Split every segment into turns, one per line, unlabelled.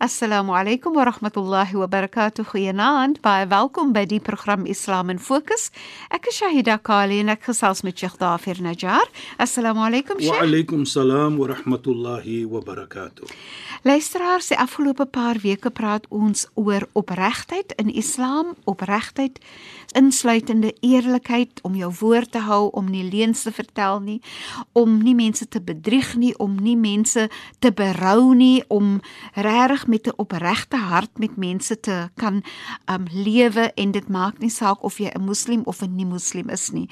Assalamu alaykum wa rahmatullahi wa barakatuh. Goeienaand. Baie welkom by die program Islam in Fokus. Ek is Shahida Kali en ek gesels met Sheikh Dafir Najjar. Assalamu alaykum Sheikh.
Wa alaykum salaam wa rahmatullahi wa barakatuh.
Luisteraars, die afgelope paar weke praat ons oor opregtheid in Islam, opregtheid insluitende eerlikheid om jou woord te hou, om nie leuns te vertel nie, om nie mense te bedrieg nie, om nie mense te berou nie, om regtig met 'n opregte hart met mense te kan um lewe en dit maak nie saak of jy 'n moslim of 'n nie-moslim is nie.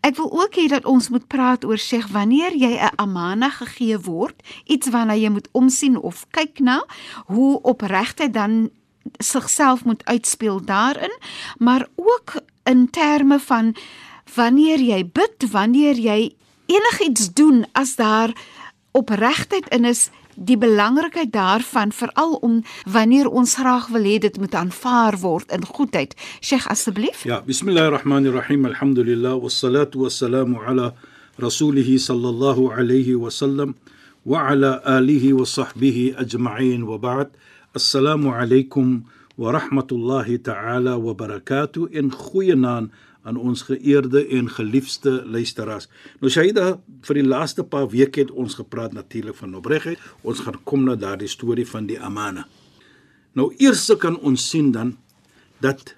Ek wil ook hê dat ons moet praat oor Sheikh wanneer jy 'n amana gegee word, iets waarna jy moet omsien of kyk na, hoe opregtheid dan sigself moet uitspeel daarin, maar ook in terme van wanneer jy bid, wanneer jy enigiets doen as daar opregtheid in is, die belangrikheid daarvan veral om wanneer ons graag wil hê dit moet aanvaar word in goedheid. Sheikh asseblief.
Ja, bismillahirrahmanirrahim. Alhamdulillah wassalatu wassalamu ala rasulih sallallahu alayhi wa sallam wa ala alihi wa sahbihi ajma'in wa ba'd. Assalamu alaykum wa rahmatullahi ta'ala wa barakatuh in goeie naam aan ons geëerde en geliefde luisteraars. Nou Shaida, vir die laaste paar weke het ons gepraat natuurlik van opregtheid. Ons gaan kom na daardie storie van die amana. Nou eers kan ons sien dan dat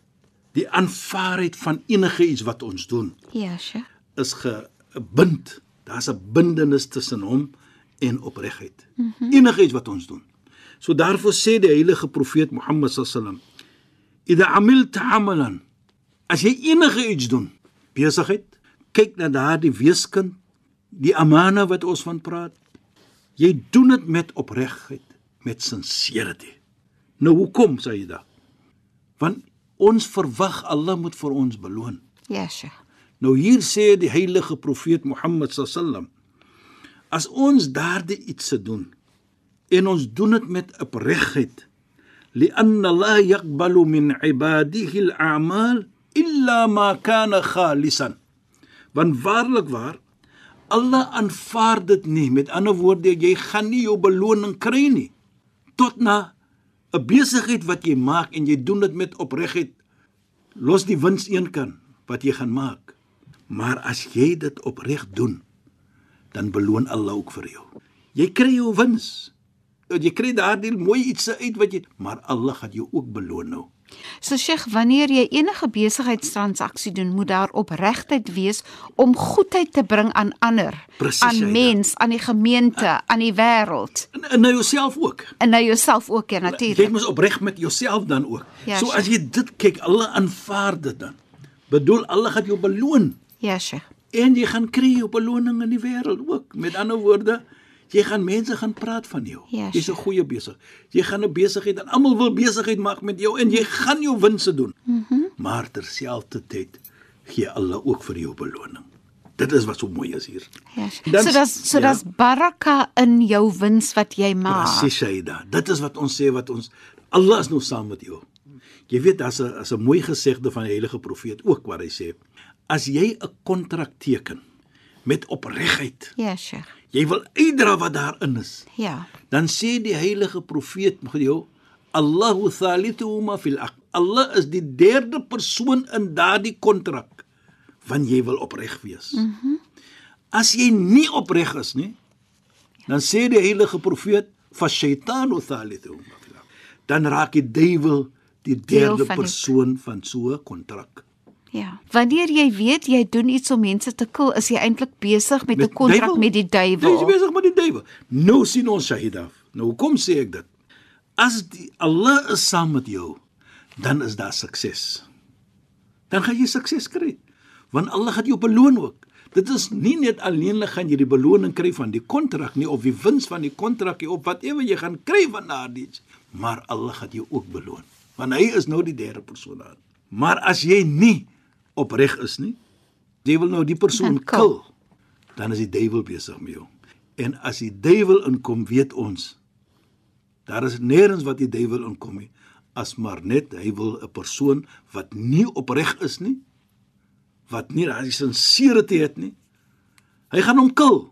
die aanvaarheid van enige iets wat ons doen
Ja, Sheikh.
is gebind. Daar's 'n bindenis tussen hom en opregtheid. Mm -hmm. Enige iets wat ons doen. So daarvoor sê die heilige profeet Mohammed sallam: "Idha amilta amalan" As jy enige iets doen, besigheid, kyk na daardie weeskind, die amana wat ons van praat. Jy doen dit met opregtheid, met sincerity. Nou hoekom sê jy dit? Want ons verwag Allah moet vir ons beloon.
Ja, Sheikh.
Nou hier sê die heilige profeet Mohammed sallam as ons daardie iets se doen en ons doen dit met opregtheid لأن الله يقبل من عباده الأعمال illa ma kana khalisan want waarlik waar Allah aanvaar dit nie met ander woorde jy gaan nie jou beloning kry nie tot na 'n besigheid wat jy maak en jy doen dit met opregtheid los die wins een kan wat jy gaan maak maar as jy dit opreg doen dan beloon Allah ook vir jou jy kry jou wins jy kry daardie mooi iets uit wat jy maar Allah gaan jou ook beloon nou
So Sheikh, wanneer jy enige besigheidstransaksie doen, moet daar opregtheid wees om goedheid te bring aan ander,
Precies,
aan mens, aan die gemeente, aan die wêreld.
en, en na jouself ook
En na jouself ook, ja
Jy
natuurlik.
moet opreg met jouself dan ook.
Ja,
so
Sheikh.
as jy dit kyk, alle aanvaar dit dan. Bedoel alle gaan jou beloon
Ja, Sheikh.
en jy gaan kry jou beloning in die wêreld ook. Met ander woorde, jy gaan mense gaan praat van jou.
Ja,
Jy's 'n goeie besig. Jy gaan 'n besigheid en almal wil besigheid maak met jou en jy gaan jou winste doen. Mm -hmm. Maar terselfdertyd gee Allah ook vir jou beloning. Dit is wat so mooi is hier.
Ja.
Dan-
So dis so
ja.
dis baraka in jou wins wat jy maak.
Presies Shaida. Dit is wat ons sê wat ons Allah is nou saam met jou. Jy weet daar's 'n as 'n mooi gesegde van die heilige profeet ook waar hy sê as jy 'n kontrak teken met opregtheid,
Ja, Sheikh.
jy wil uitdra wat daarin is,
Ja.
dan sê die heilige profeet vir jou Allahu thalithuhuma fil aqd. Allah is die derde persoon in daardie kontrak want jy wil opreg wees. Mhm. Mm As jy nie opreg is nie, dan sê die heilige profeet fa shaytanu thalithuhuma fil aqd. Dan raak die duiwel die
Deel
derde
van die-
persoon van so 'n kontrak.
Ja. Wanneer jy weet jy doen iets om mense te kill, is jy eintlik besig met 'n kontrak
duiwel.
met die
Jy is
duiwel.
besig met die duiwel. Nou sien ons Shahida. Nou hoekom sê ek dit? As die Allah is saam met jou, dan is daar sukses. dan gaan jy sukses kry. Want Allah gaan jou beloon ook. Dit is nie net alleenlik gaan jy die beloning kry van die kontrak nie of die wins van die kontrak nie of whatever jy gaan kry van daardie, maar Allah gaan jou ook beloon. Want hy is nou die derde persoon daar. Maar as jy nie opreg is nie, jy wil nou die persoon
Dan kill.
kill, dan is die duiwel besig met jou. En as die duiwel inkom, weet ons daar is nêrens wat die duiwel inkom nie as maar net hy wil 'n persoon wat nie opreg is nie, wat nie daai sinseriteit het nie. Hy gaan hom kill,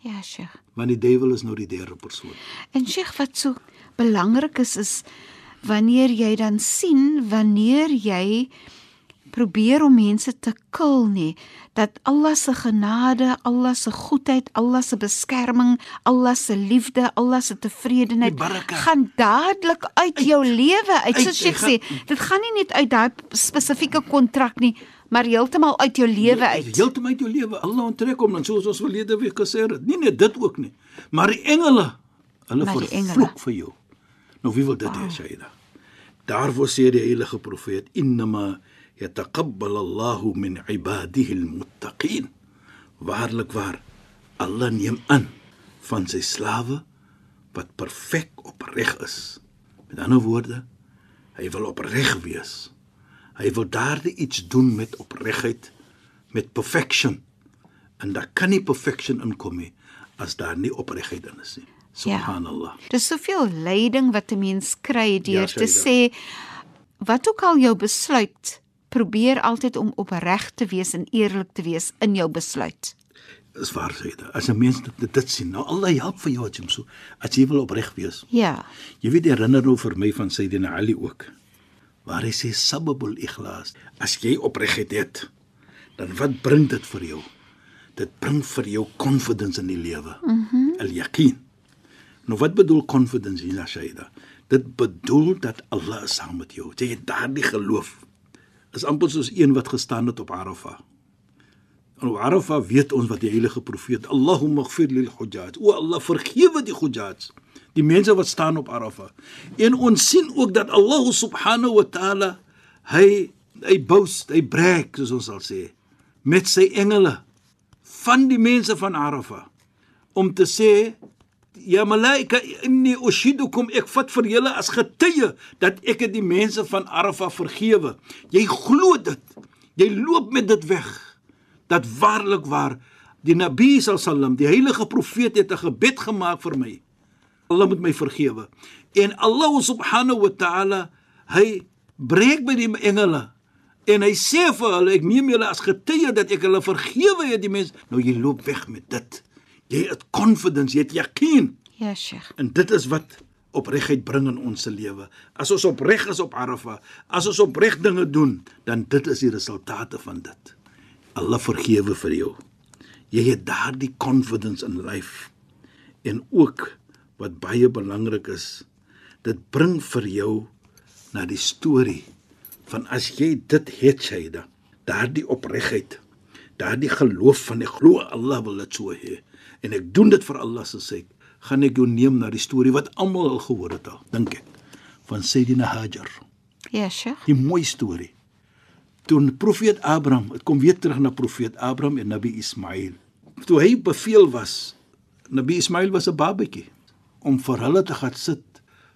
Ja, Sheikh.
want die duiwel is nou die derde persoon.
En Sheikh, wat so belangrik is is wanneer jy dan sien wanneer jy probeer om mense te kil nie dat Allah se genade, Allah se goedheid, Allah se beskerming, Allah se liefde, Allah se tevredenheid gaan dadelik uit jou lewe uit.
Uit,
Soos
hy
sê, dit gaan nie net uit daai spesifieke kontrak nie, maar heeltemal uit jou lewe uit.
Heeltemal uit jou lewe. Allah onttrek hom dan soos ons verlede week gesê het. Nie net dit ook nie, maar die engele, hulle vervloek vir jou. Nou wie wil dit hê, Shaida? Daarvoor sê die heilige profeet: "Innama yataqabbal Allahu min ibadihi almuttaqin." Waarlik waar Allah neem aan van sy slawe wat perfek opreg is. Met ander woorde, hy wil opreg wees. Hy wil daardie iets doen met opregheid, met perfection. En daar kan nie perfection inkom nie as daar nie opregheid in is nie. Subhanallah.
Dis soveel lyding wat 'n mens kry deur
Ja,
te sê wat ook al jou besluit, probeer altyd om opreg te wees en eerlik te wees in jou besluit.
Dis waar sê dit. As 'n mens dit, dit sien, nou Allah help vir jou jy so as jy wil opreg wees.
Ja.
Jy weet herinner nou vir my van Sayyidina Ali ook. Waar hy sê sababul ikhlas. As jy opregheid het, dan wat bring dit vir jou? Dit bring vir jou confidence in die lewe. Mhm. Mm Al-yaqeen. Nou wat bedoel confidence hier Shaida? Dit bedoel dat Allah is saam met jou. Jy het daardie geloof. Is amper soos een wat gestaan het op Arafah. En op Arafah weet ons wat die heilige profeet Allahumma ighfir lil hujjaj. O Allah, vergewe die hujjaj. Die mense wat staan op Arafah. En ons sien ook dat Allah subhanahu wa ta'ala hy hy boast, hy brag soos ons sal sê met sy engele van die mense van Arafah om te sê ja malaika inni ushidukum ek vat vir julle as getuie dat ek het die mense van Arafah vergewe. Jy glo dit. Jy loop met dit weg dat waarlik waar die Nabi sallam, die heilige profeet het 'n gebed gemaak vir my. Allah moet my vergewe. En Allah subhanahu wa ta'ala hy breek by die engele en hy sê vir hulle ek neem julle as getuie dat ek hulle vergewe het die mense. Nou jy loop weg met dit. Jy het confidence, jy het yaqeen.
Ja, Sheikh.
En dit is wat opregheid bring in ons se lewe. As ons opreg is op Arafah, as ons opreg dinge doen, dan dit is die resultate van dit. Allah vergewe vir jou. Jy het daardie confidence in life. En ook wat baie belangrik is, dit bring vir jou na die storie van as jy dit het, Shaida, daardie opregheid, daardie geloof van ek glo Allah wil dit so hê en ek doen dit vir Allah se sake, gaan ek jou neem na die storie wat almal al gehoor het al, dink ek, van Sayyidina Hajar.
Ja, Sheikh.
Die mooi storie. Toe profeet Abraham, dit kom weer terug na profeet Abraham en Nabi Ismail. Toe hy beveel was, Nabi Ismail was 'n babatjie om vir hulle te gaan sit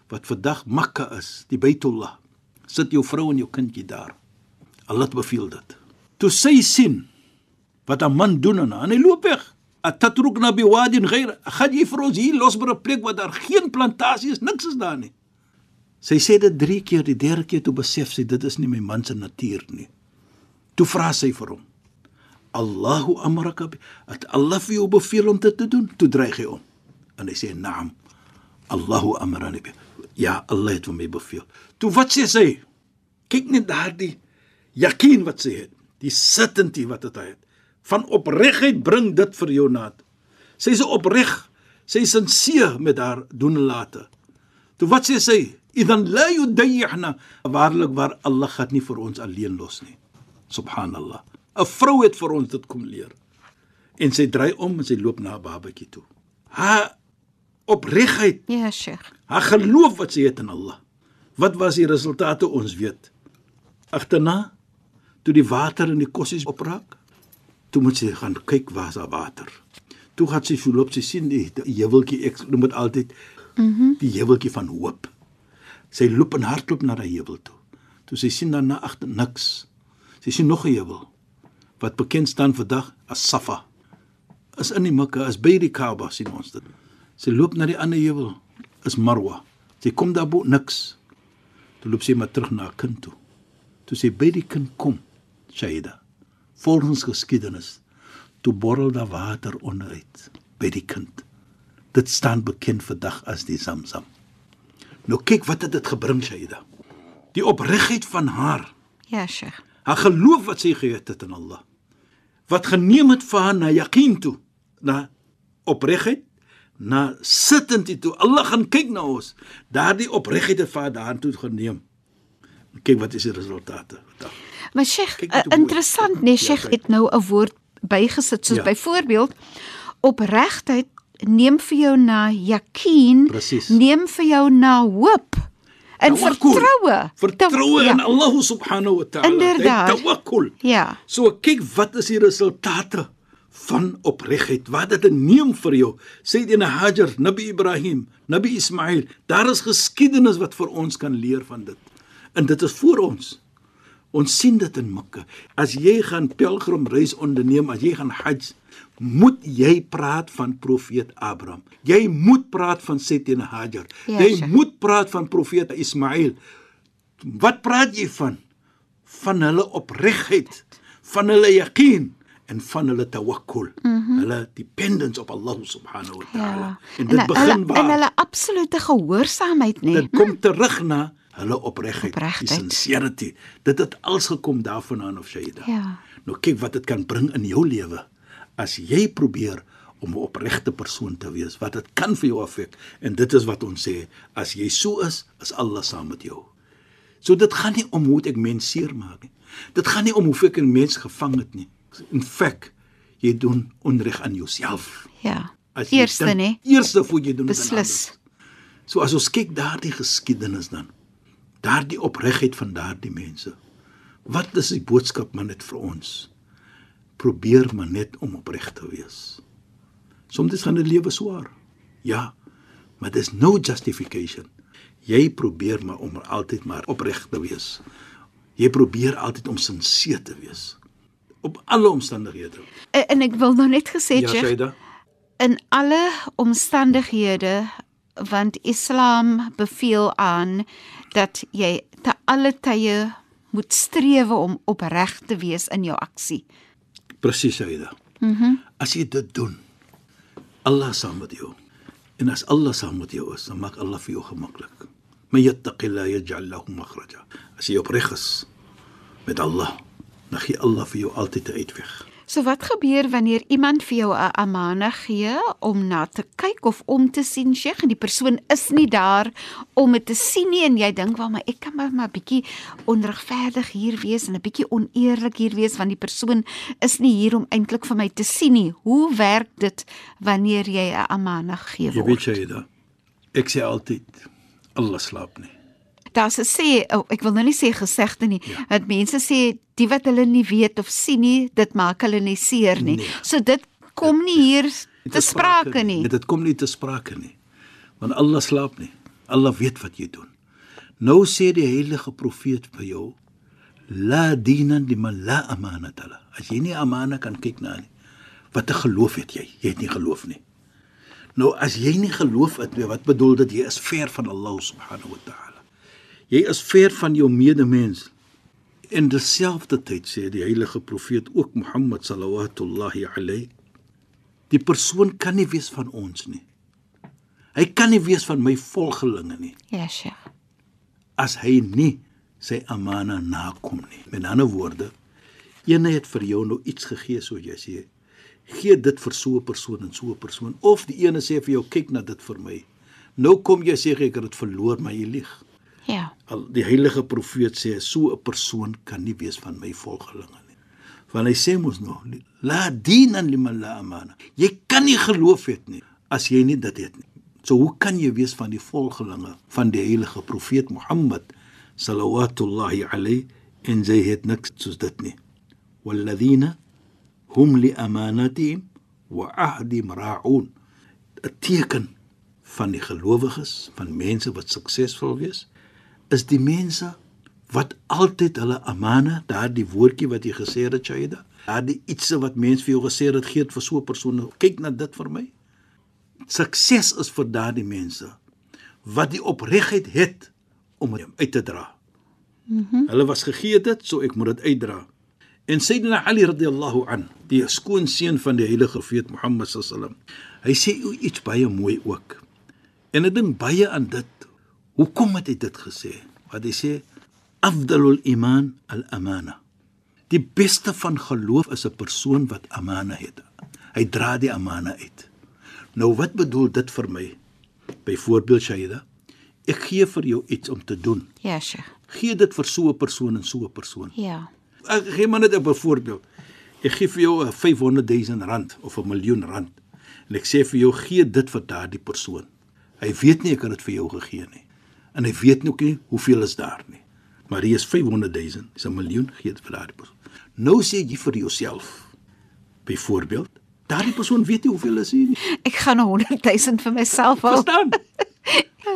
wat vandag Mekka is, die Baitullah. Sit jou vrou en jou kindjie daar. Allah beveel dit. Toe sy sien wat 'n man doen en hy loop weg. Atatrukna biwadin ghayr. Gaan jy vir ons hier los by 'n plek waar daar geen plantasie is, niks is daar nie. Sy sê dit 3 keer, die derde keer toe besef sy dit is nie my man se natuur nie. Toe vra sy vir hom: "Allahu amraka bi, het Allah vir jou beveel om dit te doen?" Toe dreig hy om. En hy sê: "Naam. Allahu amrani bi." Ja, Allah het my beveel. Toe wat sê sy? Kyk net daardie yaqeen wat sy het, die certainty wat dit het. Van opregheid bring dit vir jou naad. Sy is opreg, sy is sinseer met haar doen en late. Toe wat sê sy? Idan la yudayyihna. Waarlik waar Allah gaan nie vir ons alleen los nie. Subhanallah. 'n Vrou het vir ons dit kom leer. En sy draai om en sy loop na 'n babatjie toe. Haar opregheid,
Ja, Sheikh.
haar geloof wat sy het in Allah. Wat was die resultate ons weet? Agterna toe die water in die kossies opraak. Toe moet sy gaan kyk waar is daar water. Toe gaan sy so loop sy sien die, die heuweltjie ek noem dit altyd mm die heuweltjie van hoop. Sy loop en hardloop na daai heuwel toe. Toe sy sien dan na agter niks. Sy sien nog 'n heuwel wat bekend staan vandag as Safa. Is in die Mekka, is by die Kaaba sien ons dit. Sy loop na die ander heuwel, is Marwa. Sy kom daar bo niks. Toe loop sy maar terug na haar kind toe. Toe sy by die kind kom, Shaida. Volgens geskiedenis, toe borrel daar water onderuit by die kind. Dit staan bekend vandag as die Zamzam. Nou kyk wat het dit gebring Shaida. Die opregtheid van haar.
Ja, Sheikh.
Haar geloof wat sy gehad het in Allah. Wat geneem het vir haar na yaqeen toe, na opregtheid, na sittend toe. Allah gaan kyk na ons. Daardie opregtheid het vir haar daartoe geneem. Kyk wat is die resultate.
Maar Sheikh,
mooi.
interessant, nee,
Ja,
Sheikh
kyk.
het nou 'n woord bygesit soos
Ja.
ja. byvoorbeeld opregtheid neem vir jou na
Presies.
neem vir jou na hoop en
Tawakkul.
vertroue.
Vertroue in Allah subhanahu wa ta'ala.
Inderdaad.
Tawakkul.
Ja.
So kyk wat is die resultate van opregtheid. Wat dit neem vir jou. Sayyidina Hajar, Nabi Ibrahim, Nabi Ismail. Daar is geskiedenis wat vir ons kan leer van dit. En dit is voor ons. Ons sien dit in Mekka. As jy gaan pelgrimreis onderneem, as jy gaan Hajj, moet jy praat van profeet Abraham. Jy moet praat van Sayyidina Hajar.
Ja,
jy
Sheikh.
moet praat van profeet Ismail. Wat praat jy van? Van hulle opregtheid, van hulle yaqeen en van hulle tawakkul. Mm -hmm. Hulle dependence op Allah subhanahu wa ta'ala.
Ja.
En dit
en,
begin
hulle,
waar
en hulle absolute gehoorsaamheid, nee.
dit kom terug na hulle opregtheid, die sincerity. Dit het als gekom daarvandaan of Shaida.
Ja.
Nou kyk wat dit kan bring in jou lewe as jy probeer om 'n opregte persoon te wees. Wat dit kan vir jou affek en dit is wat ons sê, as jy so is, is Allah saam met jou. So dit gaan nie om hoe ek mens seermaak nie. Dit gaan nie om hoe ek 'n mens gevang het nie. In feite, jy doen onreg aan jouself.
Ja.
As
Eerste,
dink-
nee.
Eerste voor jy doen dit aan
Beslis.
ander. So as ons kyk daardie geskiedenis dan, daardie opregtheid van daardie mense. Wat is die boodskap maar net vir ons? Probeer maar net om opreg te wees. Soms gaan 'n lewe swaar. Ja, maar dis no justification. Jy probeer maar om altyd maar opreg te wees. Jy probeer altyd om sinseer te wees op alle omstandighede.
En, en ek wil nou net gesê,
Ja,
Sheikh,
Shaida.
in alle omstandighede want Islam beveel aan dat jy te alle tye moet streef om opreg te wees in jou aksie.
Presies, Shaida. Mhm. Mm as jy dit doen, Allah saam met jou. En as Allah saam met jou is, dan maak Allah vir jou gemaklik. Man yattaqilla yaj'al lahu makhraja. As jy opreg is met Allah, dan gee Allah vir jou altyd 'n uitweg.
So wat gebeur wanneer iemand vir jou 'n amana gee om na te kyk of om te sien, Sheikh, en die persoon is nie daar om dit te sien nie en jy dink, "Wel, maar ek kan maar maar bietjie onregverdig hier wees en 'n bietjie oneerlik hier wees want die persoon is nie hier om eintlik vir my te sien nie." Hoe werk dit wanneer jy 'n amana gee
Jy weet
word?
Shaida, ek sê altyd Allah slaap nie.
Daar's 'n sê, oh, ek wil nou nie sê gesegde nie, ja. dat mense sê die wat hulle nie weet of sien nie, dit maak hulle nie seer nie.
Nee.
So dit kom nie hier
Nie
te sprake nie.
Dit kom nie te sprake nie. Want Allah slaap nie. Allah weet wat jy doen. Nou sê die heilige profeet vir jou: La dinan liman la amanata la. As jy nie amana kan kyk na nie. Wat 'n geloof het jy? Jy het nie geloof nie. Nou as jy nie geloof het nie, wat bedoel dit jy is ver van Allah subhanahu wa ta'ala. Jy is ver van jou medemens. In dieselfde tyd sê die heilige profeet ook Mohammed sallallahu alayhi Die persoon kan nie wees van ons nie. Hy kan nie wees van my volgelinge nie
Ja, Sheikh.
as hy nie sy amana nakom nie. Met ander woorde, ene het vir jou nou iets gegee so jy sê, gee dit vir so 'n persoon en so 'n persoon of die ene sê vir jou kyk na dit vir my. Nou kom jy sê ek het dit verloor, maar jy lieg.
Ja.
Al die heilige profeet sê so 'n persoon kan nie wees van my volgelinge nie. Want hy sê mos nou, la dinan liman la amana. Jy kan nie geloof hê nie as jy nie dit het nie. So hoe kan jy wees van die volgelinge van die heilige profeet Mohammed sallallahu alayhi en sy het niks soos dit nie. Walladhina hum li amanatihim wa ahdihim ra'un. 'n Teken van die gelowiges, van mense wat suksesvol wees, is die mense wat altyd hulle amana, daardie woordjie wat jy gesê het, Shaida, daardie ietsie wat mense vir jou gesê het, gee dit vir so 'n persoon. Kyk na dit vir my. Sukses is vir daardie mense wat die opregtheid het om hom uit te dra. Mhm. Mm hulle was gegee dit, so ek moet dit uitdra. En Sayyidina Ali radhiyallahu an, die skoonseun van die heilige profeet Mohammed sallam, hy sê iets baie mooi ook. En ek dink baie aan dit. Hoekom het hy dit gesê? Wat hy sê, afdalul iman al amana. Die beste van geloof is 'n persoon wat amana het. Hy dra die amana uit. Nou wat bedoel dit vir my? Byvoorbeeld Shaida, ek gee vir jou iets om te doen.
Ja, Sheikh.
Gee dit vir so 'n persoon en so 'n persoon.
Ja.
Ek gee maar net 'n voorbeeld. Ek gee vir jou 'n 500 000 rand of 'n miljoen rand. En ek sê vir jou gee dit vir daardie persoon. Hy weet nie ek het dit vir jou gegee nie. En hy weet nog nie hoeveel is daar nie. Maar hier is 500 000, is 'n miljoen gee vir daardie persoon. Nou sê jy vir jouself. Byvoorbeeld, daardie persoon weet nie hoeveel is hier nie.
Ek gaan 'n 100 000 vir myself hou.
Verstaan?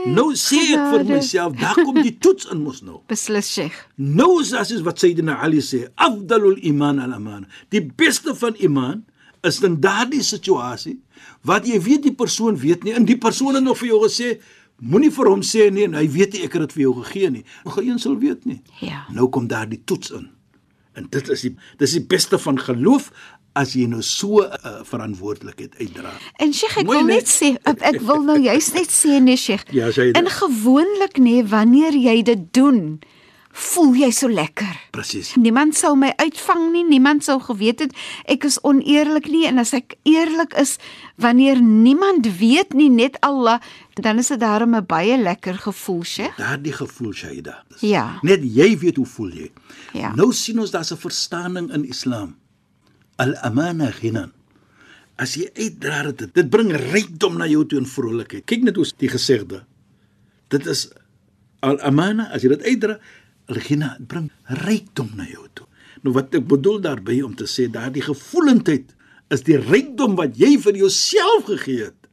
Nou sê ek vir myself, daar kom die toets in mos nou.
Beslis, Sheikh.
Nou is as is wat Sayyidina Ali sê, afdalul iman al aman. Die beste van iman is in daardie situasie wat jy weet die persoon weet nie en die persoon het nog vir jou gesê moenie vir hom sê nee en hy weet nie ek het dit vir jou gegee nie. Geen sal weet nie.
Ja.
Nou kom daar die toets in. En dit is die dis die beste van geloof as jy nou so 'n uh, verantwoordelikheid uitdra.
En Sheikh, ek
Mooi,
wil
nee.
net sê ek, wil nou juist net sê nee Sheikh.
Ja, sê dit.
En gewoonlik nê wanneer jy dit doen, voel jy so lekker.
Presies.
Niemand sou my uitvang nie, niemand sou geweet het ek is oneerlik nie en as ek eerlik is wanneer niemand weet nie net Allah, dan is dit daarom 'n baie lekker gevoel, Sheikh.
Daardie gevoel Shaida.
Ja.
Net jy weet hoe voel jy.
Ja.
Nou sien ons daar's 'n verstaaning in Islam. Al-amana ghinan. As jy uitdra dit, dit bring rykdom na jou toe en vrolikheid. Kyk net hoe die gesegde. Dit is al-amana as jy dit uitdra, dit bring rykdom na jou toe. Nou wat ek bedoel daarby om te sê daardie gevoelendheid is die rykdom wat jy vir jouself gegee het.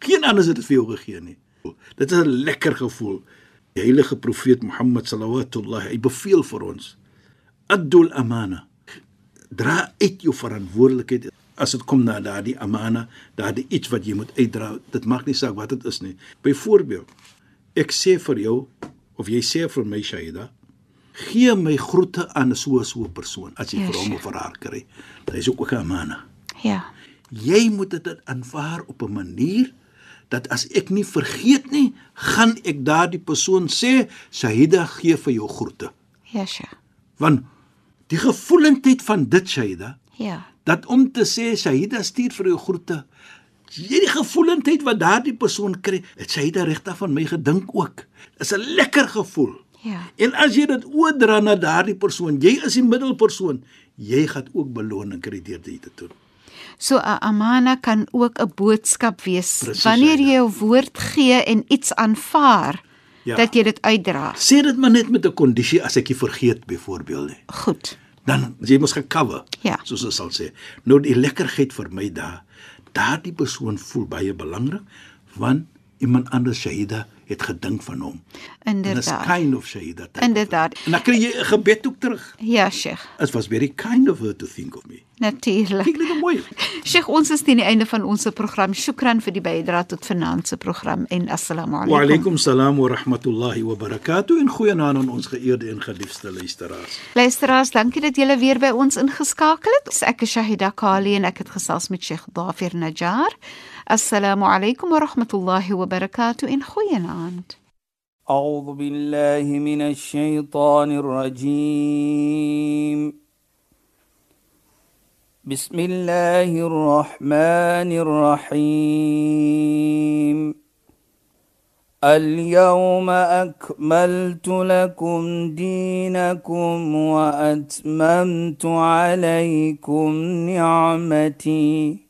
Geen ander het dit vir jou gegee nie. Dit is 'n lekker gevoel. Die heilige profeet Mohammed sallallahu hy beveel vir ons adul amana. Dra uit jou verantwoordelikheid as dit kom na daardie amana, daardie iets wat jy moet uitdra. Dit maak nie saak wat dit is nie. Byvoorbeeld, ek sê vir jou of jy sê vir my Shaida, gee my groete aan so so 'n persoon as jy
Ja,
vir hom of vir haar kry. Dit is ook 'n amana.
Ja.
Jy moet dit aanvaar op 'n manier dat as ek nie vergeet nie, gaan ek daardie persoon sê, Shahida gee vir jou groete.
Ja, Sheikh.
Want die gevoelendheid van dit Shahida,
Ja.
dat om te sê Shahida stuur vir jou groete, jy die gevoelendheid wat daardie persoon kry, het Shahida regtig van my gedink ook. Is 'n lekker gevoel.
Ja.
En as jy dit oordra na daardie persoon, jy is die middelpersoon, jy gaan ook beloning kry deur dit te doen.
So 'n amana kan ook 'n boodskap wees
Presies,
wanneer
ja,
jy jou woord gee en iets aanvaar
Ja.
dat jy dit uitdra.
Sê dit maar net met 'n kondisie as ek jy vergeet byvoorbeeld nie.
Goed.
Dan jy moet gecover.
Ja.
Soos ons sal sê. Nou die lekkerheid vir my daar, daardie persoon voel baie belangrik want iemand anders Shahida het gedink van hom. En dis
Inderdaad.
kind of Shahida. type
Inderdaad.
of- En dan kry jy 'n gebed ook terug.
Ja, Sheikh.
It was very kind of her to think of me.
Natuurlik.
Kyk net mooi.
Sheikh, ons is teen die einde van ons program. Shukran vir die bydrae tot vanaand se program en assalamu
Wa
alaykum.
alaykum salaam wa rahmatullahi wa barakatuh en goeienaand aan ons geëerde en geliefde luisteraars.
Luisteraars, dankie dat julle weer by ons ingeskakel het. Ek is Shahida Kali en ek het gesels met Sheikh Dafir Najjar. Alaykum wa rahmatullahi wa barakatuh en goeienaand.
أعوذ بالله من الشيطان الرجيم. بسم الله الرحمن الرحيم. اليوم أكملت لكم دينكم وأتممت عليكم نعمتي.